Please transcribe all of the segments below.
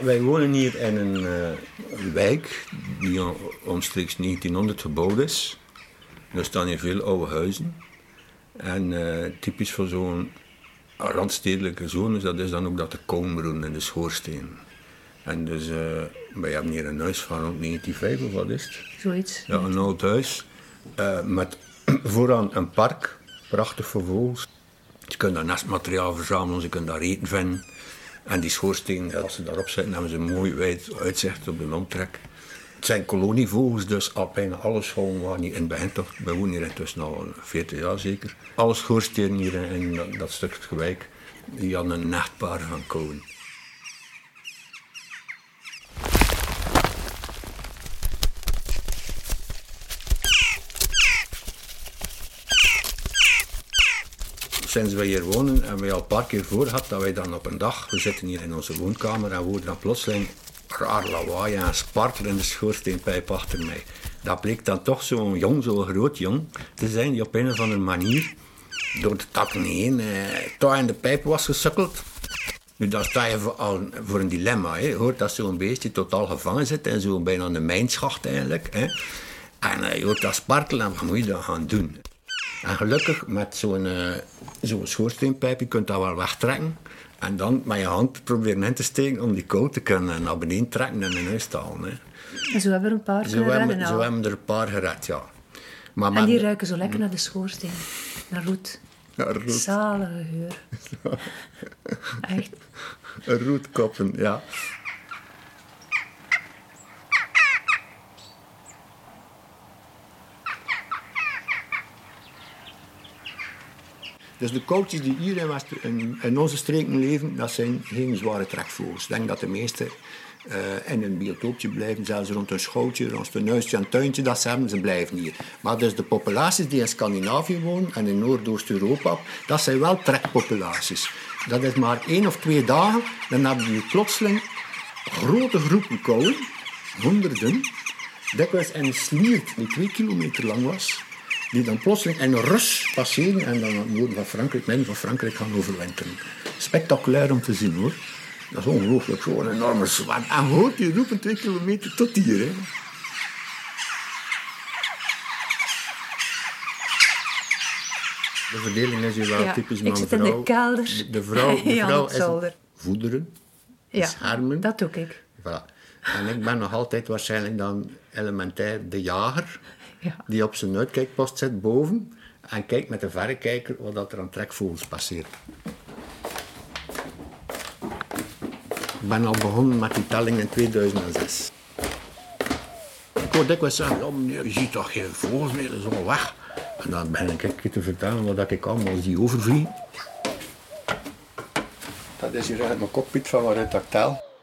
Wij wonen hier in een uh, wijk die omstreeks 1900 gebouwd is. Er staan hier veel oude huizen. En uh, typisch voor zo'n randstedelijke zone dat is dan ook dat de koolmeroen in de schoorsteen. En dus uh, wij hebben hier een huis van rond 1905 of wat is het? Zoiets. Ja, een oud huis. met vooraan een park, prachtig voor vogels. Je kunt daar nestmateriaal verzamelen, ze kunnen daar eten vinden. En die schoorsteen, als ze daarop zitten, hebben ze een mooi wijd uitzicht op de omtrek. Het zijn kolonievogels, dus al bijna alles gewoon waar niet in het begin toch. We wonen hier intussen al 40 jaar zeker. Alle schoorstenen hier in dat, dat stuk gewijk, die hadden een nachtpaar van kolen. Sinds we hier wonen hebben we al een paar keer voor gehad dat wij dan op een dag, we zitten hier in onze woonkamer en we hoorden dan plotseling raar lawaai en spartel in de schoorsteenpijp achter mij. Dat bleek dan toch zo'n jong, zo'n groot jong te zijn die op een of andere manier door de takken heen eh, toch in de pijp was gesukkeld. Nu, dan sta je voor, al, voor een dilemma. Hè. Hoort dat zo'n beestje totaal gevangen zit in zo'n bijna een mijnschacht eigenlijk. Hè. En uh, je hoort dat spartelen en wat moet je dan gaan doen? En gelukkig met zo'n uh, zo'n schoorsteenpijp, je kunt dat wel wegtrekken. En dan met je hand proberen in te steken om die kou te kunnen naar beneden trekken en in huis te halen. Hè. En zo hebben we er een paar zo hebben, Zo hebben we er een paar gered, ja. Maar en die ruiken zo lekker naar de schoorsteen. Naar roet. Ja, roet. Zalige geur. Echt. Roetkoppen, ja. Dus de koudjes die hier in, in, onze streken leven, dat zijn geen zware trekvogels. Ik denk dat de meeste uh, in een biotoopje blijven, zelfs rond een schootje, rond een huisje en tuintje dat ze hebben, ze blijven hier. Maar dus de populaties die in Scandinavië wonen en in Noordoost-Europa, dat zijn wel trekpopulaties. Dat is maar één of twee dagen, dan hebben die plotseling grote groepen kouden, honderden, dikwijls in een sliert die twee kilometer lang was, die dan plotseling in Rus passeren en dan het noorden van Frankrijk, midden van Frankrijk gaan overwinteren. Spectaculair om te zien hoor. Dat is ongelooflijk, zo'n enorme zwart. En hoort die roepen twee kilometer tot hier. Hè. De verdeling is hier wel ja, typisch man-vrouw. Ik zit in de kelder. De, vrouw, de vrouw is voederen, ja, schermen. dat doe ik. Voilà. En ik ben nog altijd waarschijnlijk dan elementair de jager ja. die op zijn uitkijkpost zit boven en kijkt met de verrekijker wat er aan trekvogels passeert. Ik ben al begonnen met die telling in 2006. Ik hoor dikwijls zeggen, oh meneer, je ziet toch geen vogels meer, dat is allemaal weg. En dan ben ik te vertellen wat ik allemaal zie overvliegen. Dat is hier eigenlijk mijn cockpit van waaruit ik tel.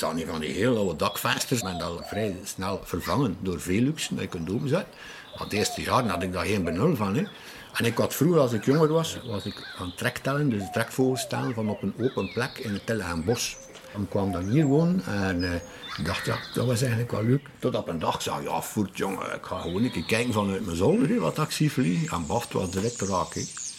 Zijn niet van die heel oude dakvensters, maar dat vrij snel vervangen door Velux, dat je kunt openzetten. Want het eerste jaar had ik daar geen benul van. Hè. En ik had vroeger, als ik jonger was, was ik aan trektellen, dus trekvogels tellen van op een open plek in het Tillegaan bos. Ik kwam dan hier wonen en ik dacht, ja, dat was eigenlijk wel leuk. Tot op een dag zei ja, voert jongen, ik ga gewoon een keer kijken vanuit mijn zolder, wat ik zie vliegen. En was direct raak. Hè.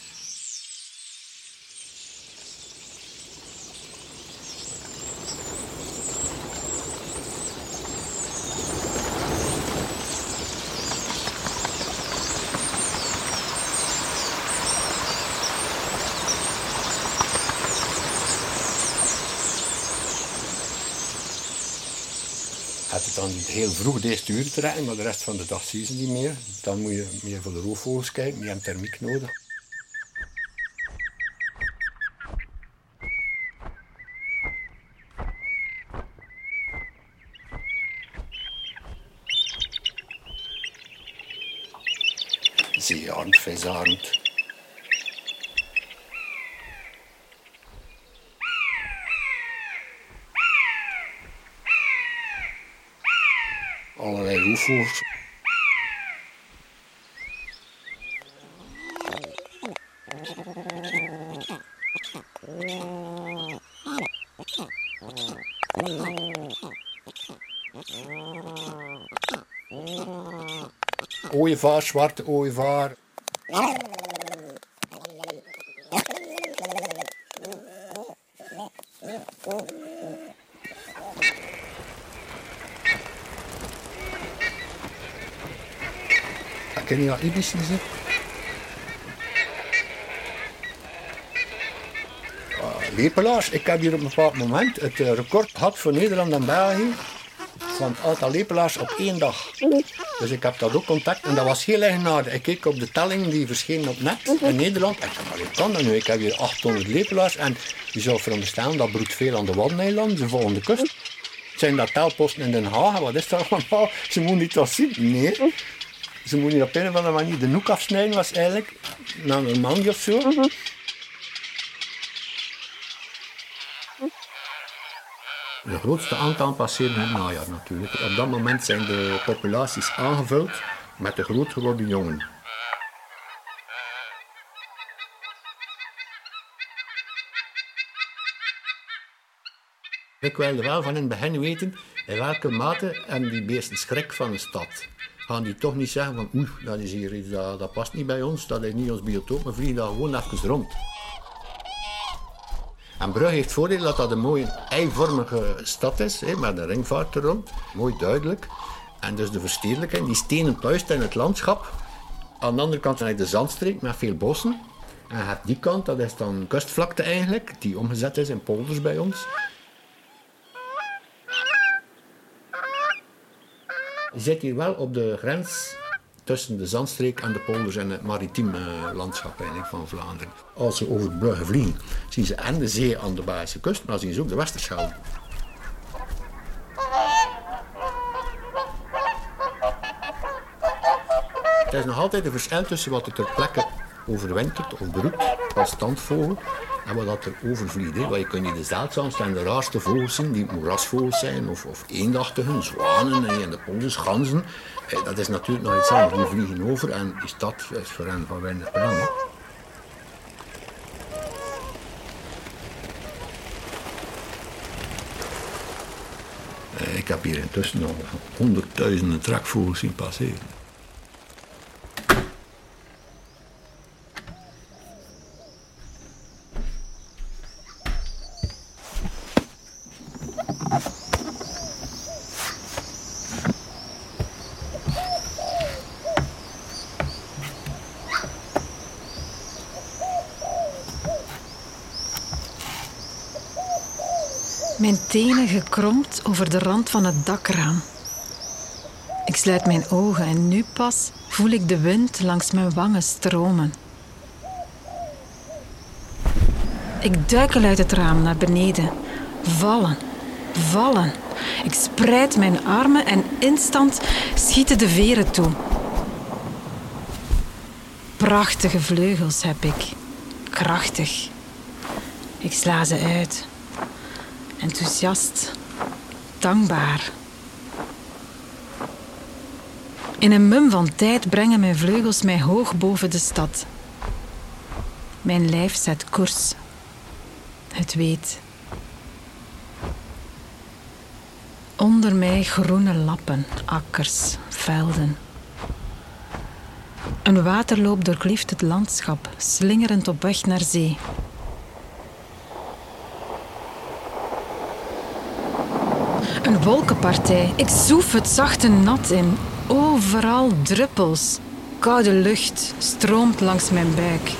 Dan heel vroeg deze uur te rijden, maar de rest van de dag zie je ze niet meer. Dan moet je meer voor de roofvogels kijken, die hebben thermiek nodig. Zeearend, visarend. Allerlei roofvogels. Ooievaar, zwarte ooievaar. Ken je dat ibis gezien? Ah, Lepelaars, ik heb hier op een bepaald moment het eh, record gehad voor Nederland en België van het aantal lepelaars op één dag. Dus ik heb dat ook contact en dat was heel eigenaardig. Ik keek op de telling die verschenen op net in Nederland. Ik dacht, maar hoe kan dat nu? Ik heb hier 800 lepelaars en je zou veronderstellen dat broedt veel aan de Waddeneilanden, de volgende kust. Zijn dat telposten in Den Haag? Wat is dat allemaal? Ze moeten niet wat zien. Nee. Ze moeten op een of andere manier de noek afsnijden, was eigenlijk naar een man of zo. Het grootste aantal passeren het najaar natuurlijk. Op dat moment zijn de populaties aangevuld met de groot geworden jongen. Ik wilde wel van in het begin weten in welke mate hebben die beesten schrik van de stad. Gaan die toch niet zeggen van oeh, dat is hier dat, past niet bij ons, dat is niet ons biotoop, we vliegen daar gewoon even rond. En Brugge heeft voordeel dat dat een mooie eivormige stad is, hè, met een ringvaart er rond. Mooi duidelijk. En dus de verstedelijking, die stenen pluist in het landschap. Aan de andere kant heb de zandstreek met veel bossen. En hebt die kant, dat is dan kustvlakte eigenlijk, die omgezet is in polders bij ons. Zit hier wel op de grens tussen de zandstreek en de polders en het maritiem eh, landschap van Vlaanderen. Als ze over Brugge vliegen, zien ze en de zee aan de Belgische kust, maar zien ze ook de Westerschelde. Het is nog altijd een verschil tussen wat er ter plekke overwintert of broedt als standvogel en wat dat er overvliegt. Hè. Want je kunt niet de zeldzaamste en de raarste vogels zien, die moerasvogels zijn of, of eendachtigen, zwanen en de polders, ganzen. Dat is natuurlijk nog iets anders. Die vliegen over en die stad is voor hen van weinig belang. Eh, Ik heb hier intussen al honderdduizenden trekvogels zien passeren. Mijn tenen gekromd over de rand van het dakraam. Ik sluit mijn ogen en nu pas voel ik de wind langs mijn wangen stromen. Ik duikel uit het raam naar beneden. Vallen, vallen. Ik spreid mijn armen en instant schieten de veren toe. Prachtige vleugels heb ik. Krachtig. Ik sla ze uit. Enthousiast. Dankbaar. In een mum van tijd brengen mijn vleugels mij hoog boven de stad. Mijn lijf zet koers. Het weet. Onder mij groene lappen, akkers, velden. Een waterloop doorklieft het landschap, slingerend op weg naar zee. Een wolkenpartij. Ik zoef het zachte nat in. Overal druppels. Koude lucht stroomt langs mijn buik.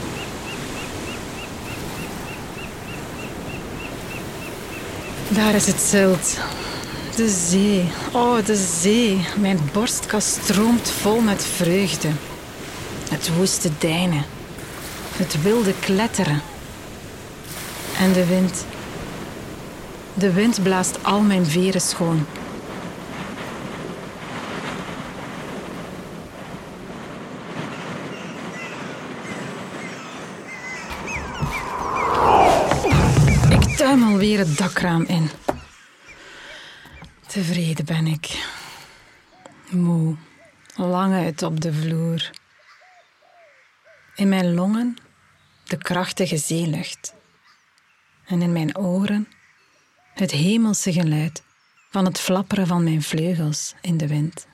Daar is het zilt. De zee. Oh, de zee. Mijn borstkas stroomt vol met vreugde. Het woeste deinen. Het wilde kletteren. En de wind. De wind blaast al mijn veren schoon. Ik tuimel weer het dakraam in. Tevreden ben ik. Moe, lang uit op de vloer. In mijn longen de krachtige zeelucht. En in mijn oren het hemelse geluid van het flapperen van mijn vleugels in de wind.